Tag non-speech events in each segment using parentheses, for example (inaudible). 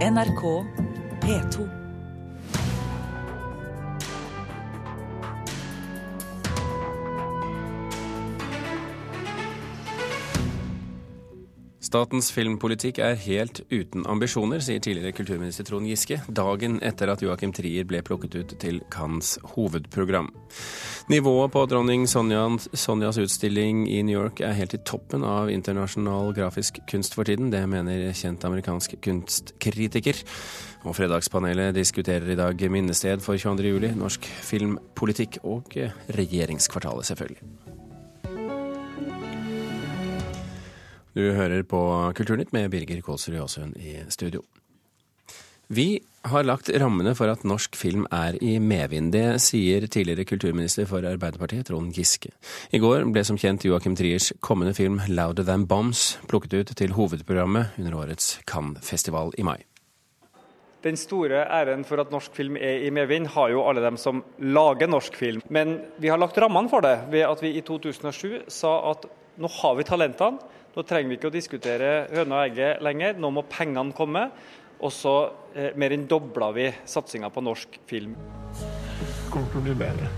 NRK P2. Statens filmpolitikk er helt uten ambisjoner, sier tidligere kulturminister Trond Giske, dagen etter at Joakim Trier ble plukket ut til Cannes hovedprogram. Nivået på dronning Sonjas, utstilling i New York er helt i toppen av internasjonal grafisk kunst for tiden. Det mener kjent amerikansk kunstkritiker. Og Fredagspanelet diskuterer i dag minnested for 22. juli, norsk filmpolitikk og regjeringskvartalet, selvfølgelig. Du hører på Kulturnytt med Birger Kålsrud Aasund i studio. Vi har lagt rammene for at norsk film er i medvind. Det sier tidligere kulturminister for Arbeiderpartiet, Trond Giske. I går ble som kjent Joakim Triers kommende film 'Louder Than Bombs' plukket ut til hovedprogrammet under årets Cannes-festival i mai. Den store æren for at norsk film er i medvind, har jo alle dem som lager norsk film. Men vi har lagt rammene for det ved at vi i 2007 sa at nå har vi talentene. Nå trenger vi ikke å diskutere høna og egget lenger, nå må pengene komme. Og så eh, mer enn dobla vi satsinga på norsk film. Det kommer til å bli bedre.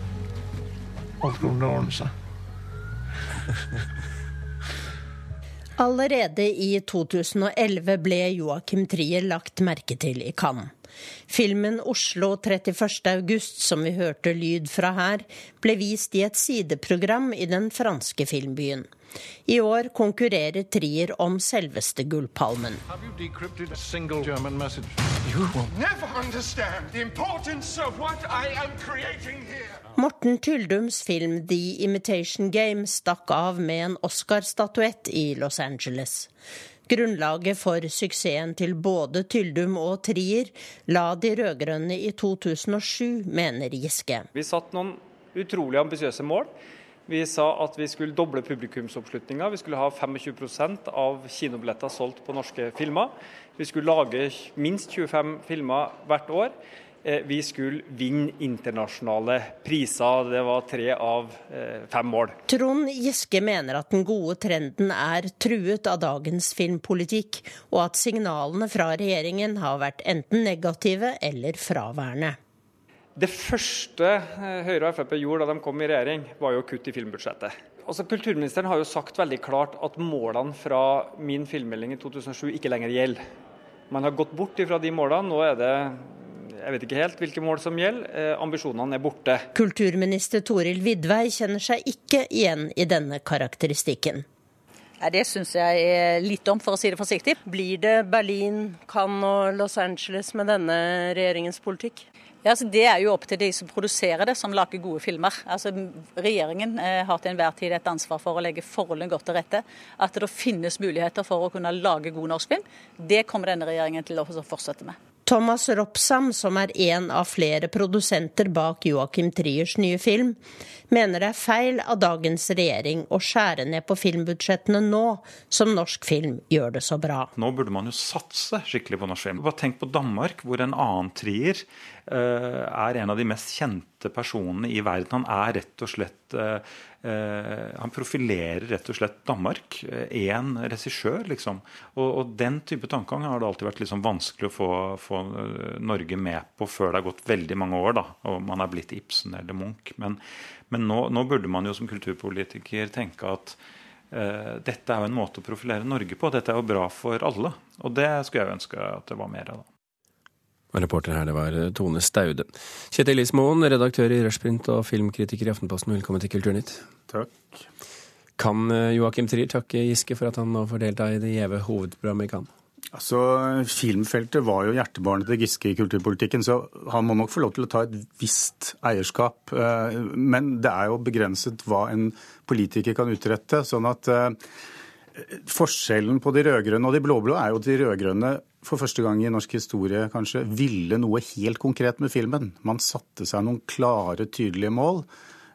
Alt kommer til å ordne seg. Allerede i 2011 ble Joakim Trier lagt merke til i Cannes. Filmen 'Oslo 31. august', som vi hørte lyd fra her, ble vist i et sideprogram i den franske filmbyen. I år konkurrerer Trier om selveste Gullpalmen. Morten Tyldums film 'The Imitation Game' stakk av med en Oscar-statuett i Los Angeles. Grunnlaget for suksessen til både Tyldum og Trier la de rød-grønne i 2007, mener Giske. Vi satt noen utrolig ambisiøse mål. Vi sa at vi skulle doble publikumsoppslutninga. Vi skulle ha 25% av kinobilletter solgt på norske filmer. Vi skulle lage minst 25 filmer hvert år. Eh, vi skulle vinne internasjonale priser. Det var tre av eh, fem mål. Trond Giske mener at den gode trenden er truet av dagens filmpolitikk, og at signalene fra regjeringen har vært enten negative eller fraværende. Det første eh, Høyre og Frp gjorde da de kom i regjering, var jo å kutte i filmbudsjettet. Altså, kulturministeren har jo sagt veldig klart at målene fra min filmmelding i 2007 ikke lenger gjelder. Man har gått bort fra de målene. Nå er det jeg vet ikke helt hvilke mål som gjelder. Eh, ambisjonene er borte. Kulturminister Toril Vidvei kjenner seg ikke igjen i denne karakteristikken. Det syns jeg er litt om, for å si det forsiktig. Blir det Berlin, Cannes og Los Angeles med denne regjeringens politikk? Ja, altså Det er jo opp til de som produserer det, som lager gode filmer. Altså Regjeringen eh, har til enhver tid et ansvar for å legge forholdene godt til rette. At det finnes muligheter for å kunne lage god norsk film, det kommer denne regjeringen til å fortsette med. Thomas Ropsam, som er en av flere produsenter bak Joakim Triers nye film, mener det er feil av dagens regjering å skjære ned på filmbudsjettene nå som norsk film gjør det så bra. Nå burde man jo satse skikkelig på norsk film. Bare tenk på Danmark, hvor en annen Trier er en av de mest kjente personene i verden. Han er rett og slett uh, uh, Han profilerer rett og slett Danmark. Én regissør, liksom. Og, og, den type tankegang har det alltid vært liksom vanskelig å få, få, Norge med på før det har gått veldig mange år, da, og man er blitt Ibsen eller Munch. Men, men nå, nå, burde man jo som kulturpolitiker tenke at dette er jo en måte å profilere Norge på. Dette er jo bra for alle. Og det skulle jeg ønske at det var mer av. Og reporter her, det var Tone Staude. Kjetil Ismoen, redaktør i Rushprint og filmkritiker i Aftenposten, velkommen til Kulturnytt. Takk. Kan eh, Joakim Trier takke Giske for at han nå får delta i det gjeve hovedprogrammet i Cannes? Altså, Filmfeltet var jo hjertebarnet til Giske i kulturpolitikken, så han må nok få lov til å ta et visst eierskap. Eh, men det er jo begrenset hva en politiker kan utrette. sånn at eh, Forskjellen på de rød-grønne og de blå-blå er jo at de rød-grønne for første gang i norsk historie kanskje ville noe helt konkret med filmen. Man satte seg noen klare, tydelige mål.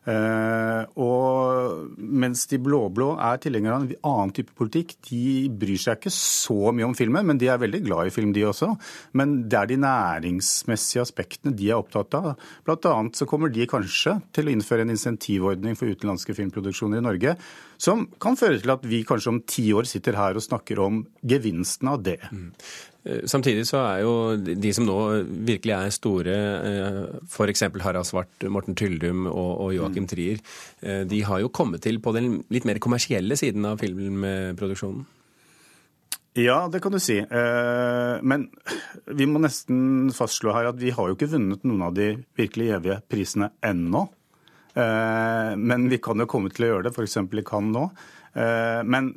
Uh, og mens de blå-blå er tilhengere av en annen type politikk, de bryr seg ikke så mye om filmen, men de er veldig glad i film, de også. Men det er de næringsmessige aspektene de er opptatt av. Blant annet så kommer de kanskje til å innføre en insentivordning for utenlandske filmproduksjoner i Norge, som kan føre til at vi kanskje om ti år sitter her og snakker om gevinsten av det. Mm. Eh, samtidig så er jo de som nå virkelig er store, f.eks. Harald Svart, Morten Tyldum og, Joakim mm. Trier, de har jo kommet til på den litt mer kommersielle siden av filmproduksjonen? Ja, det kan du si. Men vi må nesten fastslå her at vi har jo ikke vunnet noen av de virkelig gjevige prisene ennå. Men vi kan jo komme til å gjøre det, f.eks. i Cannes nå. Men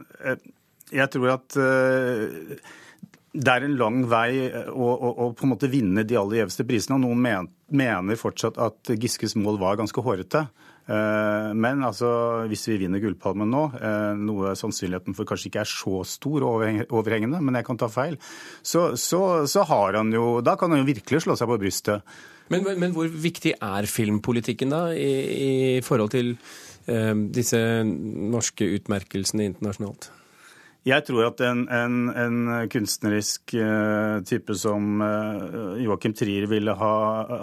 jeg tror at eh, det er en lang vei å, å, å, på en måte vinne de aller gjeveste prisene. og Noen mener fortsatt at Giskes mål var ganske hårete. Eh, men altså, hvis vi vinner Gullpalmen nå, eh, noe sannsynligheten for kanskje ikke er så stor overhengende, men jeg kan ta feil, så, så, så har han jo Da kan han jo virkelig slå seg på brystet. Men, men, men hvor viktig er filmpolitikken da i, i forhold til eh, disse norske utmerkelsene internasjonalt? Jeg tror at en, en, en kunstnerisk uh, type som Joakim Joachim Trier ville ha,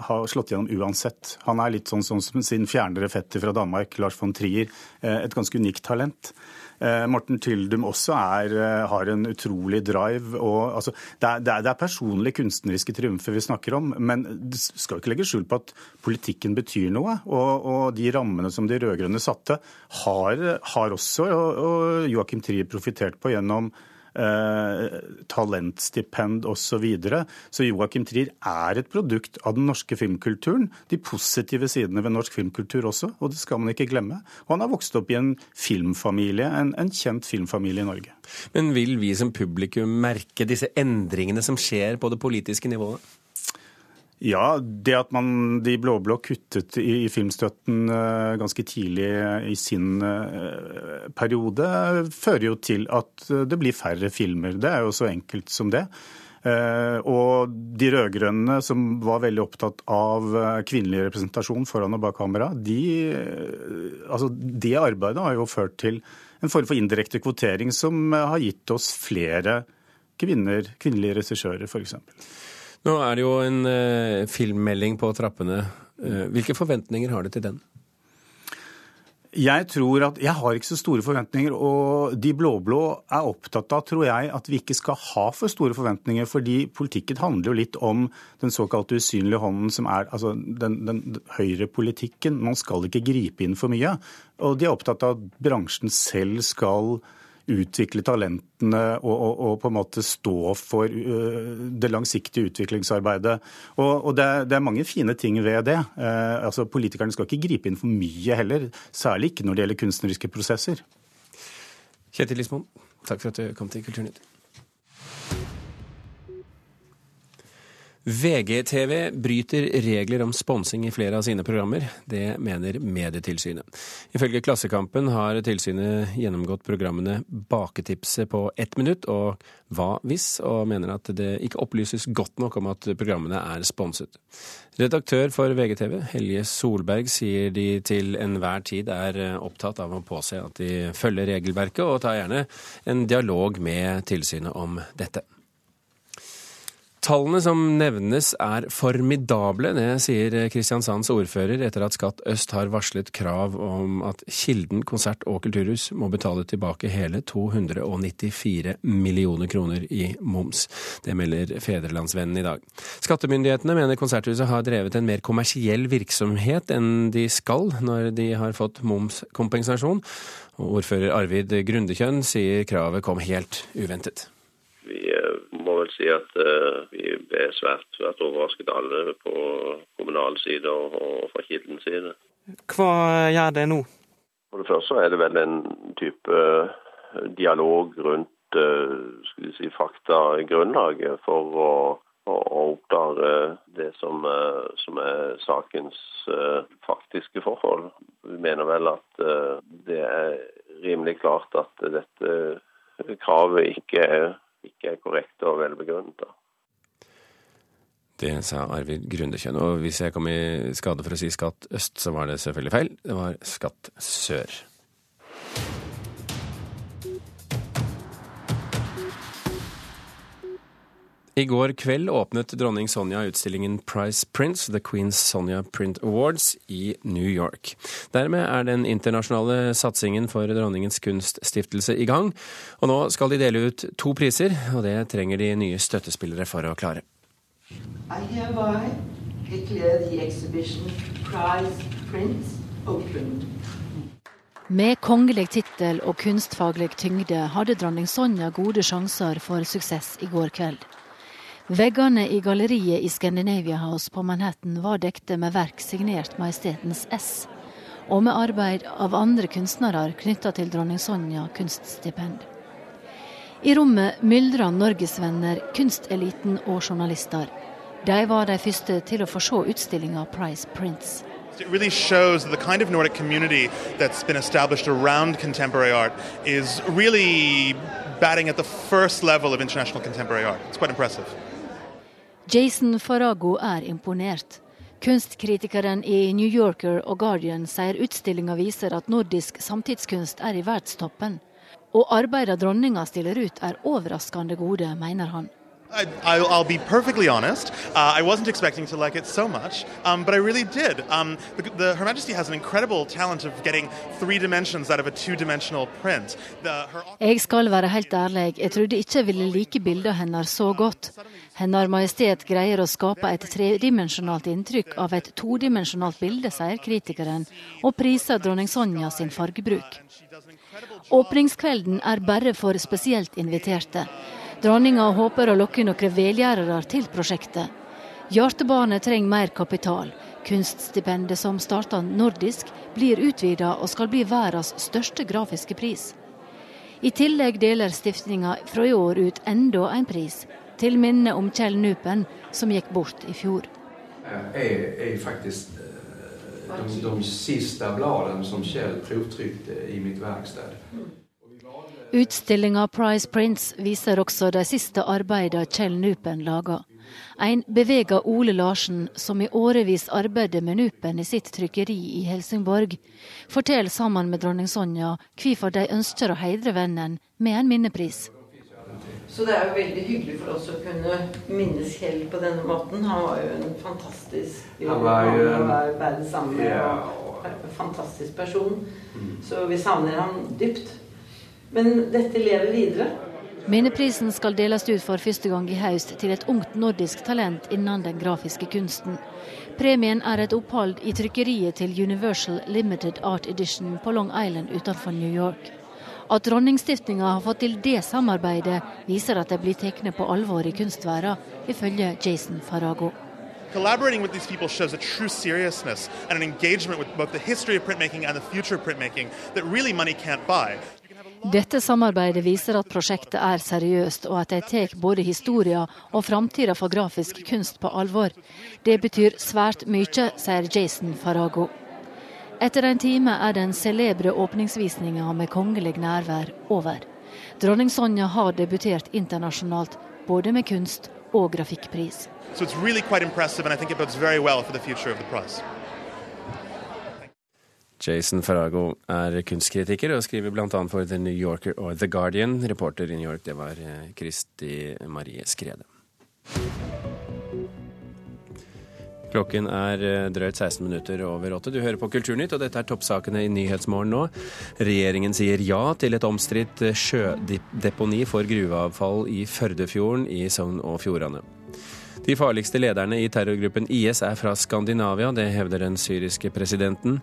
ha, slått gjennom uansett. Han er litt sånn, sånn som sin fjernere fetter fra Danmark, Lars von Trier. Uh, et ganske unikt talent. Eh, Morten Tyldum også er, eh, har en utrolig drive. Og, altså, det, er, det, er, er, personlige kunstneriske triumfer vi snakker om, men det skal ikke legge skjul på at politikken betyr noe. Og, og de rammene som de rød-grønne satte, har, har også og, og Joakim Trier profitert på gjennom eh, talentstipend osv. Så, videre. så Joakim Trier er et produkt av den norske filmkulturen. De positive sidene ved norsk filmkultur også, og det skal man ikke glemme. Og han har vokst opp i en filmfamilie, en, en kjent filmfamilie i Norge. Men vil vi som publikum merke disse endringene som skjer på det politiske nivået? Ja, det at man, de blå-blå kuttet i, i filmstøtten uh, ganske tidlig i sin uh, periode, fører jo til at det blir færre filmer. Det er jo så enkelt som det. Uh, og de rød-grønne, som var veldig opptatt av kvinnelig representasjon foran og bak kamera, de, altså, det arbeidet har jo ført til en form for indirekte kvotering som har gitt oss flere kvinner, kvinnelige regissører, f.eks. Nå er det jo en uh, filmmelding på trappene. Uh, hvilke forventninger har du til den? Jeg tror at, jeg har ikke så store forventninger, og de blå-blå er opptatt av tror jeg, at vi ikke skal ha for store forventninger. fordi politikken handler jo litt om den såkalte usynlige hånden, som er altså den, den høyrepolitikken. Man skal ikke gripe inn for mye. Og de er opptatt av at bransjen selv skal utvikle talentene og, og, og, på en måte stå for uh, det langsiktige utviklingsarbeidet. Og, og det, er, det, er, mange fine ting ved det. Uh, altså Politikerne skal ikke gripe inn for mye heller, særlig ikke når det gjelder kunstneriske prosesser. Kjetil Lismoen, takk for at du kom til Kulturnytt. VGTV bryter regler om sponsing i flere av sine programmer. Det mener Medietilsynet. Ifølge Klassekampen har tilsynet gjennomgått programmene Baketipset på ett minutt og Hva hvis, og mener at det ikke opplyses godt nok om at programmene er sponset. Redaktør for VGTV, Helje Solberg, sier de til enhver tid er opptatt av å påse at de følger regelverket, og tar gjerne en dialog med tilsynet om dette. Tallene som nevnes er formidable, det sier Kristiansands ordfører etter at Skatt øst har varslet krav om at Kilden konsert og kulturhus må betale tilbake hele 294 millioner kroner i moms. Det melder Fedrelandsvennen i dag. Skattemyndighetene mener konserthuset har drevet en mer kommersiell virksomhet enn de skal når de har fått momskompensasjon. Ordfører Arvid Grundekjønn sier kravet kom helt uventet. Vi vel si at uh, vi ble svært, svært overrasket alle på kommunal side og, og fra Kildens side. Hva gjør det nå? For det første er det vel en type uh, dialog rundt uh, skal vi si, faktagrunnlaget for å, å, å oppdage det som, som, er sakens faktiske forhold. Vi mener vel at det er rimelig klart at dette kravet ikke er ikke er korrekt og velbegrunnet. Det sa Arvid Grundekjønn. Og hvis jeg kom i skade for å si Skatt øst, så var det selvfølgelig feil. Det var Skatt sør. I går kveld åpnet dronning Sonja utstillingen Price Prince, The Queen's Sonja Print Awards, i New York. Dermed er den internasjonale satsingen for Dronningens kunststiftelse i gang. Og nå skal de dele ut to priser, og det trenger de nye støttespillere for å klare. I hereby declare the exhibition Prize Prince open. Med kongelig tittel og kunstfaglig tyngde hadde dronning Sonja gode sjanser for suksess i går kveld. Veggene i galleriet i Scandinavia House på Manhattan var dekte med verk signert Majestetens S, og med arbeid av andre kunstnere knytta til dronning Sonja kunststipend. I rommet myldra norgesvenner, kunsteliten og journalister. De var de første til å få se utstillinga Price Prince. It really shows that the kind of Nordic community that's been established around contemporary art is really batting at the first level of international contemporary art. It's quite impressive. Jason Farago er imponert. Kunstkritikeren i New Yorker og Guardian sier utstillinga viser at nordisk samtidskunst er i verdstoppen. Og arbeidene dronninga stiller ut er overraskende gode, mener han. I, I'll be perfectly honest. Uh, I wasn't expecting to like it so much, um, but I really did. Um, the, the, Her Majesty has an incredible talent of getting three dimensions out of a two-dimensional print. The, her... Jeg skal være helt ærlig, jeg trodde ikke jeg ville like bildet hennes så godt. Hennes Majestet greier å skape et tredimensjonalt inntrykk av et todimensjonalt bilde, sier kritikeren, og priser dronning Sonja sin fargebruk. Åpningskvelden er bare for spesielt inviterte. Dronninga håper å lokke noen velgjørere til prosjektet. Hjartebane trenger mer kapital. Kunststipendet som starta nordisk, blir utvida og skal bli verdens største grafiske pris. I tillegg deler stiftinga fra i år ut enda en pris, til minne om Kjell Nupen, som gikk bort i fjor. Jeg er faktisk eh, de, de siste bladene som Kjell provtrykte i mitt verksted. Utstillinga Price Prince viser også de siste arbeidene Kjell Nupen laga. En bevega Ole Larsen, som i årevis arbeidet med Nupen i sitt trykkeri i Helsingborg, forteller sammen med dronning Sonja hvorfor de ønsker å heidre vennen med en minnepris. Så det er jo veldig hyggelig for oss å kunne minnes Kjell på denne måten. Han var jo en fantastisk Han var jo en verdens samme yeah. fantastisk person. Mm. Så vi savner ham dypt. Men dette lever videre. Minneprisen skal deles ut for første gang i høst til et ungt nordisk talent innen den grafiske kunsten. Premien er et opphold i trykkeriet til Universal Limited Art Edition på Long Island utenfor New York. At Dronningstiftinga har fått til det samarbeidet, viser at de blir tatt på alvor i kunstverdenen, ifølge Jason Farago. Collaborating with these people shows a true seriousness and an engagement with both the history of printmaking and the future of printmaking that really money can't buy. Dette samarbeidet viser at prosjektet er seriøst, og at de tar både historia og framtida for grafisk kunst på alvor. Det betyr svært mye, sier Jason Farago. Etter en time er den celebre åpningsvisninga med kongelig nærvær over. Dronning Sonja har debutert internasjonalt, både med kunst og grafikkpris. So it's really quite impressive, and I think it bodes very well for the future of. Jason Farago er kunstkritiker og skriver bl.a. for The New Yorker og The Guardian. Reporter i New York, det var eh, Kristi Marie Skrede. Klokken er eh, drøyt 16 minutter over åtte. Du hører på Kulturnytt, og dette er toppsakene i Nyhetsmorgen nå. Regjeringen sier ja til et omstridt eh, sjødeponi for gruveavfall i Førdefjorden i Sogn og Fjordane. De farligste lederne i terrorgruppen IS er fra Skandinavia, det hevder den syriske presidenten.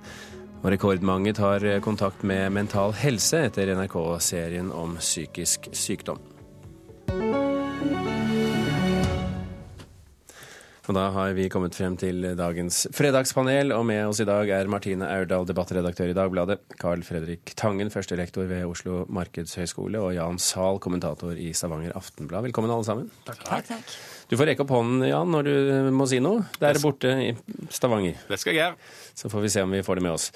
Og rekordmange tar kontakt med Mental Helse etter NRK-serien om psykisk sykdom. Og da har vi kommet frem til dagens fredagspanel, og med oss i dag er Martine Aurdal, debattredaktør i Dagbladet, Carl Fredrik Tangen, førstelektor ved Oslo markedshøgskole, og Jan Sahl, kommentator i Stavanger Aftenblad. Velkommen alle sammen. Takk. takk, takk. Du får rekke opp hånden, Jan, når du må si noe. Der borte i Stavanger. Det skal jeg gjøre. Så får vi se om vi får det med oss.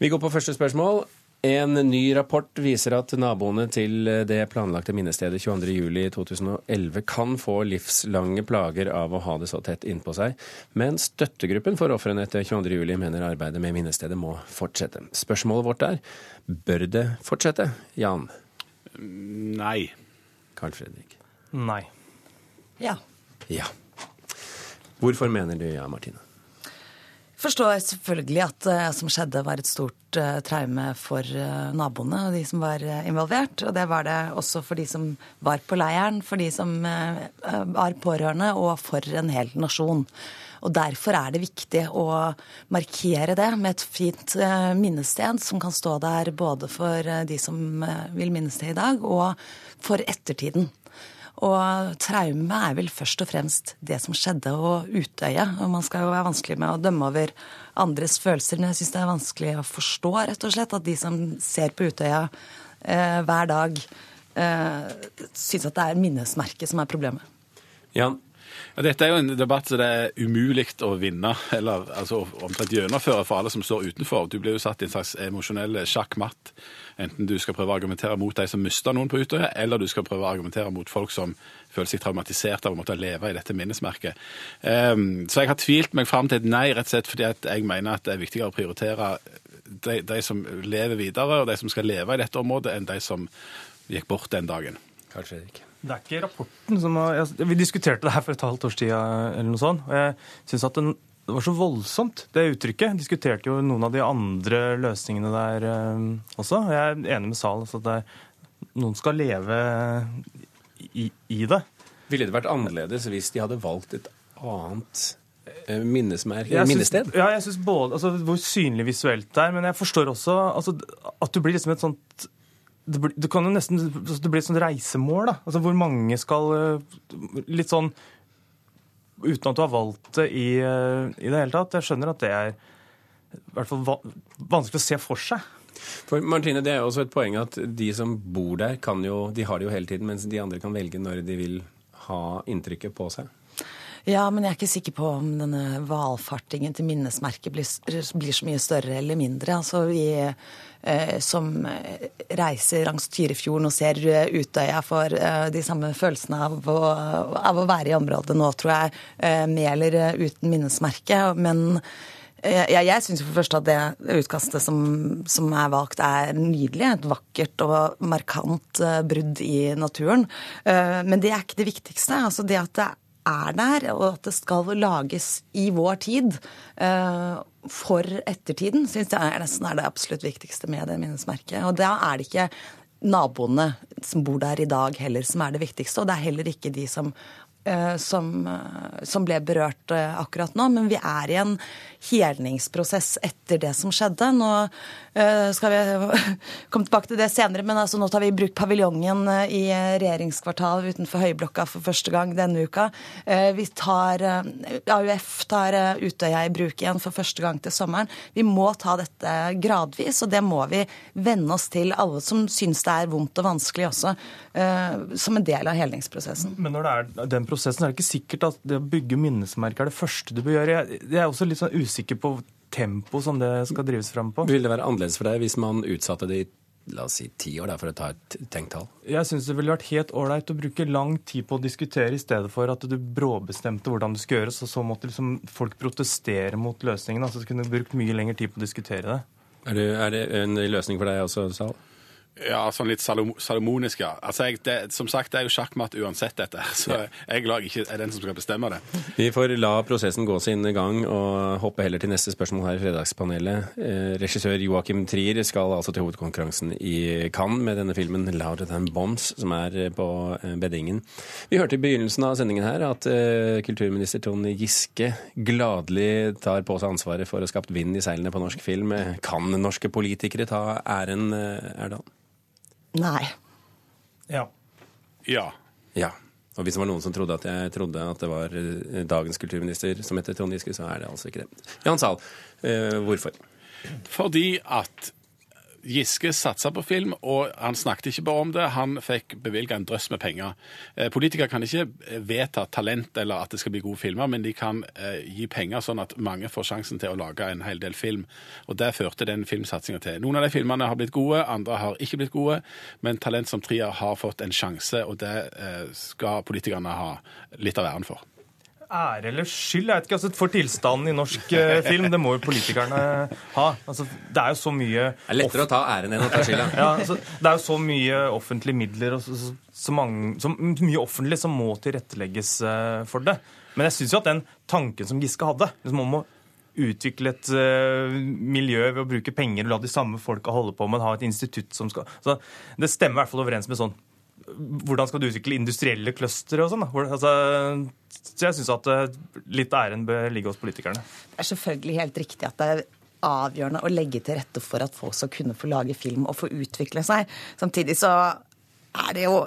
Vi går på første spørsmål. En ny rapport viser at naboene til det planlagte minnestedet 22.07.2011 kan få livslange plager av å ha det så tett innpå seg, men støttegruppen for ofrene etter 22.07 mener arbeidet med minnestedet må fortsette. Spørsmålet vårt er bør det fortsette? Jan? Nei. Carl Fredrik? Nei. Ja. Ja. Hvorfor mener du ja, Martine? Forstår selvfølgelig at det som skjedde var et stort uh, traume for uh, naboene og de som var involvert. Og det var det også for de som var på leiren, for de som var pårørende, og for en hel nasjon. Og Derfor er det viktig å markere det med et fint minnested som kan stå der både for de som vil minnes det i dag, og for ettertiden. Og traume er vel først og fremst det som skjedde, og Utøya. Og man skal jo være vanskelig med å dømme over andres følelser, men jeg syns det er vanskelig å forstå, rett og slett, at de som ser på Utøya eh, hver dag, eh, syns at det er minnesmerket som er problemet. Jan? Ja, dette er jo en debatt som det er umulig å vinne, eller altså, omtrent gjennomføre for alle som står utenfor. Du blir jo satt i en slags emosjonell sjakkmatt. Enten du skal prøve å argumentere mot de som mista noen på Utøya, eller du skal prøve å argumentere mot folk som føler seg traumatisert av å måtte leve i dette minnesmerket. Um, så jeg har tvilt meg fram til et nei, rett og slett fordi jeg mener at det er viktigere å prioritere de, de, som lever videre, og de som skal leve i dette området, enn de som gikk bort den dagen. Kanskje ikke. Det er ikke rapporten som har Vi diskuterte det her for et halvt års tid eller noe sånt. og jeg synes at den, det var så voldsomt, det uttrykket. Diskuterte jo noen av de andre løsningene der eh, også. Jeg er enig med Sal Altså at noen skal leve i, i, det. Ville det vært annerledes hvis de hadde valgt et annet eh, minnesmerke, minnested? Ja, jeg synes både, altså, Hvor synlig visuelt det er. Men jeg forstår også altså, at du blir liksom et sånt det, blir, det kan jo nesten altså, det blir et sånt reisemål, da. Altså hvor mange skal eh, Litt sånn uten at du har valgt det i, eh, i, det hele tatt. Jeg skjønner at det er i hvert fall vanskelig å se for seg. For Martine, Det er også et poeng at de som bor der, jo, de har det jo hele tiden, mens de andre kan velge når de vil ha inntrykket på seg. Ja, men jeg er ikke sikker på om denne valfartingen til minnesmerket blir, blir, så mye større eller mindre. Altså vi eh, som reiser langs Tyrifjorden og ser Utøya får eh, de samme følelsene av å, av å, være i området nå, tror jeg, eh, med eller uten minnesmerke. Men jeg, jeg syns for det første at det utkastet som, som, er valgt, er nydelig. Et vakkert og markant eh, brudd i naturen. Eh, men det er ikke det viktigste. Altså det at det er der, og at det skal lages i vår tid uh, for ettertiden, syns jeg er nesten er det absolutt viktigste med det minnesmerket. Og da er det ikke naboene som bor der i dag heller som er det viktigste, og det er heller ikke de som som, uh, som, ble berørt akkurat nå. Men vi er i en helningsprosess etter det som skjedde. Nå Eh, skal vi (laughs) komme tilbake til det senere, men altså nå tar vi i bruk paviljongen eh, i regjeringskvartalet utenfor Høyblokka for første gang denne uka. Eh, vi tar AUF tar Utøya i bruk igjen for første gang til sommeren. Vi må ta dette gradvis, og det må vi venne oss til, alle som syns det er vondt og vanskelig også, som en del av helningsprosessen. Men når det er den prosessen, er det ikke sikkert at det å bygge minnesmerker er det første du bør gjøre. Jeg er også litt sånn usikker på tempo som det skal drives fram på. Vil det være annerledes for deg hvis man utsatte det i la oss si ti år, da, for å ta et tenkt tall? Jeg syns det ville vært helt ålreit å bruke lang tid på å diskutere, i stedet for at du bråbestemte hvordan det skulle gjøres, og så måtte liksom folk protestere mot løsningen. Altså, du kunne brukt mye lengre tid på å diskutere det. Er det, er det en løsning for deg også, Sal? Ja, sånn litt salomonisk, ja. Altså, jeg, det, som sagt, det er jo sjakkmatt uansett, dette. (laughs) Så jeg glad jeg ikke er den som skal bestemme det. Vi får la prosessen gå sin gang og hoppe heller til neste spørsmål her i Fredagspanelet. Eh, regissør Joakim Trier skal altså til hovedkonkurransen i Cannes med denne filmen 'Louder Than Bombs', som er eh, på eh, beddingen. Vi hørte i begynnelsen av sendingen her at eh, kulturminister Trond Giske gladelig tar på seg ansvaret for å ha skapt vind i seilene på norsk film. Kan norske politikere ta æren, Erdal? Nei. Ja. Ja. Ja. Og hvis det var noen som trodde at jeg trodde at det var eh, dagens kulturminister som heter Trond Giske, så er det altså ikke det. Jan Sahl, eh, hvorfor? Fordi at Giske satsa på film, og han snakket ikke bare om det, han fikk bevilga en drøss med penger. Eh, politikere kan ikke eh, vedta talent eller at det skal bli gode filmer, men de kan eh, gi penger sånn at mange får sjansen til å lage en hel del film. Og det førte den filmsatsinga til. Noen av de filmene har blitt gode, andre har ikke blitt gode, men Talent som trier har fått en sjanse, og det skal politikerne ha litt av æren for. Ære eller skyld. Jeg vet ikke, altså For tilstanden i norsk eh, film, det må jo politikerne ha. Altså, det er jo så mye Det er lettere å ta æren enn å ta skylda. (laughs) ja, altså, det er jo så mye offentlige midler og så, så, så, mange, så mye offentlig som må tilrettelegges eh, for det. Men jeg syns jo at den tanken som Giske hadde, liksom om å utvikle et uh, miljø ved å bruke penger og la de samme folka holde på, men ha et institutt som skal så Det stemmer i hvert fall overens med sånn hvordan skal du utvikle industrielle clustere og sånn? Altså, så jeg syns at eh, litt æren bør ligge hos politikerne. Det er selvfølgelig helt riktig at det er avgjørende å legge til rette for at folk skal kunne få lage film og få utvikle seg. Samtidig så er det jo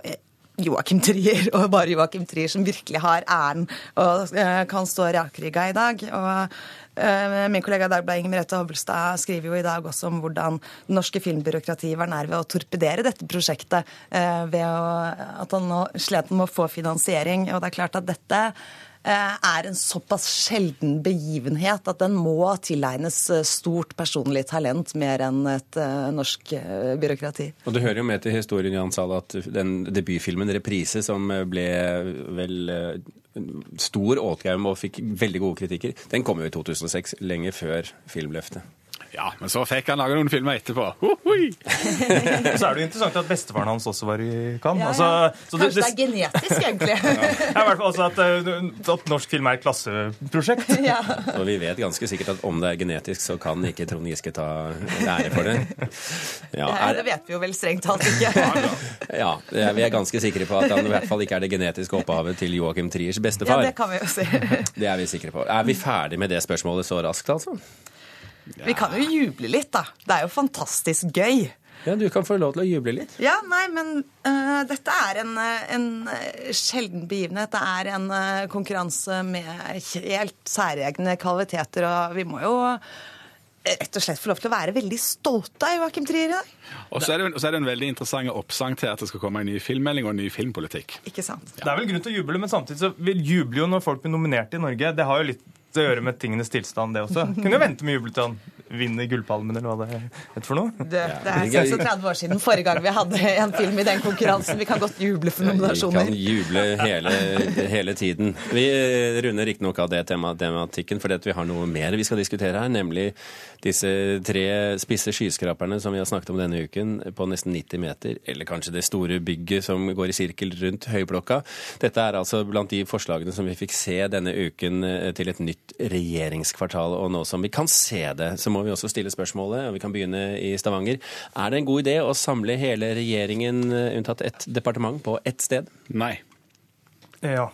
Joakim Trier, og bare Joakim Trier, som virkelig har æren og eh, kan stå rakrygga i dag. Og eh, Min kollega Dagbladet Inger Merete Hobbelstad skriver jo i dag også om hvordan det norske filmbyråkratiet var nær ved å torpedere dette prosjektet eh, ved at han nå slet med å få finansiering. Og det er klart at dette er en såpass sjelden begivenhet at den må tilegnes eh, stort personlig talent mer enn et eh, norsk eh, byråkrati. Og det hører jo med til historien Jan Sahl, at den debutfilmen 'Reprise', som ble vel eh, stor åtgaum og fikk veldig gode kritikker, den kom jo i 2006, lenge før Filmløftet. Ja, men så fikk han lage noen filmer etterpå. (laughs) Så er det jo interessant at bestefaren hans også var i Cannes. Ja, ja. altså, Kanskje det er genetisk, egentlig. (laughs) Ja, i hvert fall også at, eh, at norsk film er et klasseprosjekt. (laughs) ja. Og vi vet ganske sikkert at om det er genetisk, så kan ikke Trond Giske ta ære for det. Ja, Ja, er, det vet vi jo vel strengt talt ikke. ja, vi er ganske sikre på at han i hvert fall ikke er det genetiske opphavet til Joakim Triers bestefar. Ja, det kan vi jo si. Det er vi sikre på. Er vi ferdig med det spørsmålet så raskt, altså? Vi kan jo juble litt, da. Det er jo fantastisk gøy. Ja, du kan få lov til å juble litt. Ja, nei, men uh, dette er en, øh, en øh, sjelden begivenhet. Det er en uh, konkurranse med helt særegne kvaliteter, og vi må jo rett og slett få lov til å være veldig stolte av Joakim Trier i dag. Og så er, det, og så er det en veldig interessant oppsang til at det skal komme en ny filmmelding og en ny filmpolitikk. Ikke sant? Det er vel grunn til å juble, men samtidig så vil juble jo når folk blir nominert i Norge. Det har jo litt å gjøre med tingenes tilstand, det også. Kunne jo vente med jubel til han vinner Gullpalmen, eller hva det heter for noe. Det, det er 36 år siden forrige gang vi hadde en film i den konkurransen. Vi kan godt juble for nominasjoner. Vi kan juble hele, hele tiden. Vi eh, runder riktignok av det tema, tematikken, fordi at vi har noe mer vi skal diskutere her, nemlig disse tre spisse skyskraperne som vi har snakket om denne uken, på nesten 90 meter, eller kanskje det store bygget som går i sirkel rundt Høyblokka. Dette er altså blant de forslagene som vi fikk se denne uken eh, til et nytt regjeringskvartal, og nå som vi kan se det, så må vi også stille spørsmålet, og vi kan begynne i Stavanger. Er det en god idé å samle hele regjeringen, eh, unntatt ett departement, på ett sted? Nei. Ja.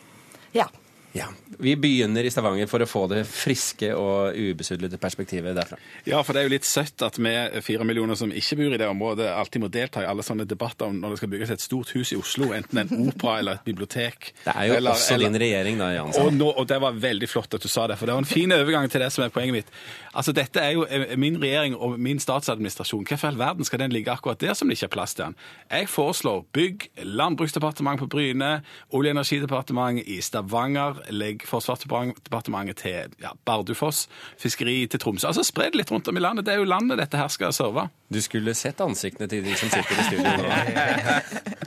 Ja. Ja. Vi begynner i Stavanger for å få det friske og ubesudlede perspektivet derfra. Ja, for det er jo litt søtt at vi fire millioner som ikke bor i det området, alltid må delta i alle sånne debatter om når det skal bygges et stort hus i Oslo, enten en opera eller et bibliotek. Det er jo også din regjering, da, Jansson. Og, nå, og det var veldig flott at du sa det, for det var en fin overgang til det som er poenget mitt. Altså, Dette er jo eh, min regjering og min statsadministrasjon. Hvorfor i all verden skal den ligge akkurat der som det ikke er plass til den? Jeg foreslår bygg Landbruksdepartementet på Bryne, Olje- og energidepartementet i Stavanger, legg Forsvarsdepartementet til ja, Bardufoss, fiskeri til Tromsø. Altså Spre det litt rundt om i landet. Det er jo landet dette her skal serve. Du skulle sett ansiktene til de som sitter i studio nå. (laughs)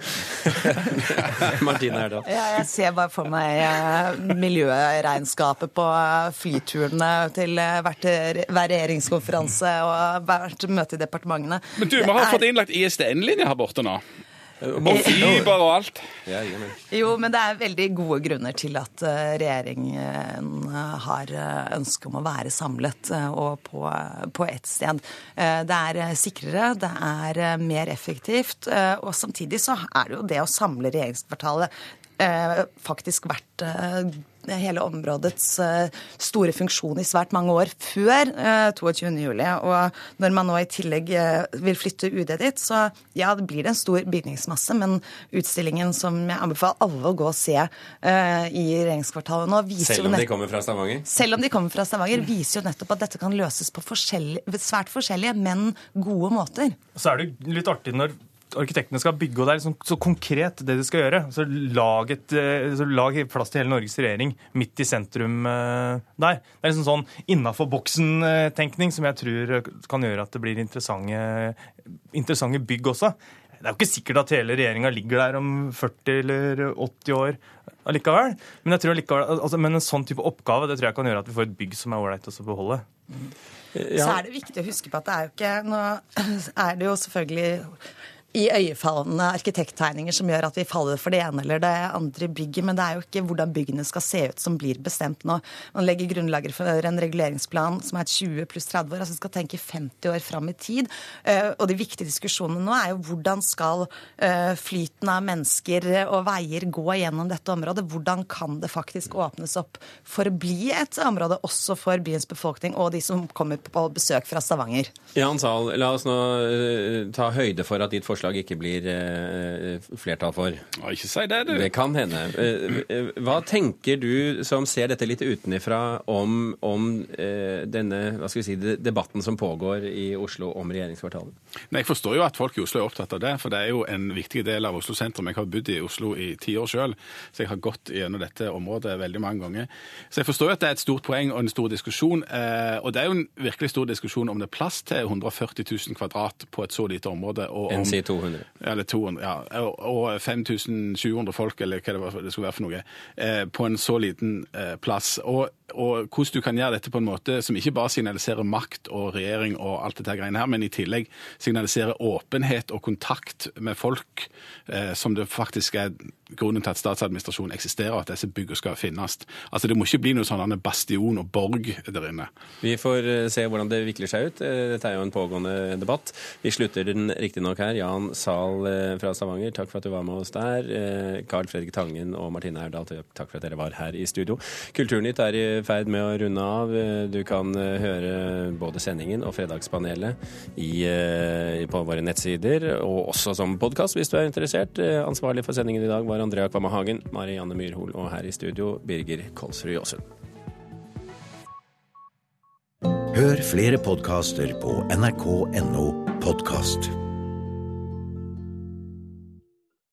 (laughs) Martine Erdal. Ja, jeg ser bare for meg eh, miljøregnskapet på eh, flyturene til eh, hvert, hver regjeringskonferanse og hvert møte i departementene. Men du, vi har er- fått innlagt ISDN-linje her borte nå. Og fiber og alt. Jo, men det er veldig gode grunner til at eh, regjeringen eh, har eh, ønske om å være samlet eh, og på, på ett sted. Eh, Det er eh, sikrere, det er eh, mer effektivt, eh, og samtidig så er det jo det å samle regjeringskvartalet eh, faktisk vært eh, hele områdets eh, store funksjon i svært mange år før eh, 22. juli. Og når man nå i tillegg eh, vil flytte UD dit, så ja, det blir det en stor bygningsmasse, men utstillingen som jeg anbefaler alle å gå og se eh, i regjeringskvartalet nå, viser Selv om de kommer fra Stavanger? selv om de kommer fra Stavanger, viser jo nettopp at dette kan løses på forskjellige, svært forskjellige, men gode måter. Så er det litt artig når arkitektene skal bygge, og det er liksom så konkret det de skal gjøre. Så lag, et, eh, så lag plass til hele Norges regjering midt i sentrum eh, der. Det er liksom sånn innafor boksen-tenkning som jeg tror kan gjøre at det blir interessante, interessante bygg også. Det er jo ikke sikkert at hele regjeringa ligger der om 40 eller 80 år allikevel. Men, allikevel, altså, men en sånn type oppgave det tror jeg kan gjøre at vi får et bygg som er ålreit å beholde. Ja. Så er det viktig å huske på at det er jo ikke Nå (clears throat) er det jo selvfølgelig iøynefallende arkitekttegninger som gjør at vi faller for det ene eller det andre bygget, men det er jo ikke hvordan byggene skal se ut som blir bestemt nå. Man legger grunnlaget for en reguleringsplan som er 20 pluss 30 år, altså skal tenke 50 år fram i tid. Eh, og de viktige diskusjonene nå er jo hvordan skal eh, flyten av mennesker og veier gå gjennom dette området? Hvordan kan det faktisk åpnes opp for å bli et område også for byens befolkning og de som kommer på besøk fra Stavanger? Jan Zahl, la oss nå eh, ta høyde for at ditt forslag forslag ikke blir eh, flertall for. Ikke si det, du. Det kan hende. Eh, eh, hva tenker du som ser dette litt utenifra, om, om denne hva skal vi si, debatten som pågår i Oslo om regjeringskvartalet? Nei, Jeg forstår jo at folk i Oslo er opptatt av det, for det er jo en viktig del av Oslo sentrum. Jeg har bodd i Oslo i ti år sjøl, så jeg har gått gjennom dette området veldig mange ganger. Så jeg forstår jo at det er et stort poeng og en stor diskusjon. Eh, og det er jo en virkelig stor diskusjon om det er plass til 140 000 kvadrat på et så lite område. og om 200. Eller 200, ja. Og 5700 folk, eller hva det skulle være for noe, eh, på en så liten eh, plass. Og, og, hvordan du kan gjøre dette på en måte som ikke bare signaliserer makt og regjering og alt dette greiene her, men i tillegg signaliserer åpenhet og kontakt med folk, eh, som det faktisk er grunnen til at statsadministrasjonen eksisterer, at disse byggene skal finnes. Altså Det må ikke bli noe sånn bastion og borg der inne. Vi får se hvordan det vikler seg ut. Dette er jo en pågående debatt. Vi slutter den riktignok her. Jan Zahl eh, fra Stavanger, takk for at du var med oss der. Eh, Carl Fredrik Tangen og Martine Aurdal, takk for at dere var her i studio. Kulturnytt er i ferd med å runde av. Eh, du kan høre både sendingen og Fredagspanelet i, på våre nettsider, og også som podkast hvis du er interessert. Ansvarlig for sendingen i dag var Andrea Kvamme Hagen, Marianne Myrhol og her i studio Birger Kolsrud Jåsund. Hør flere podkaster på nrk.no podkast.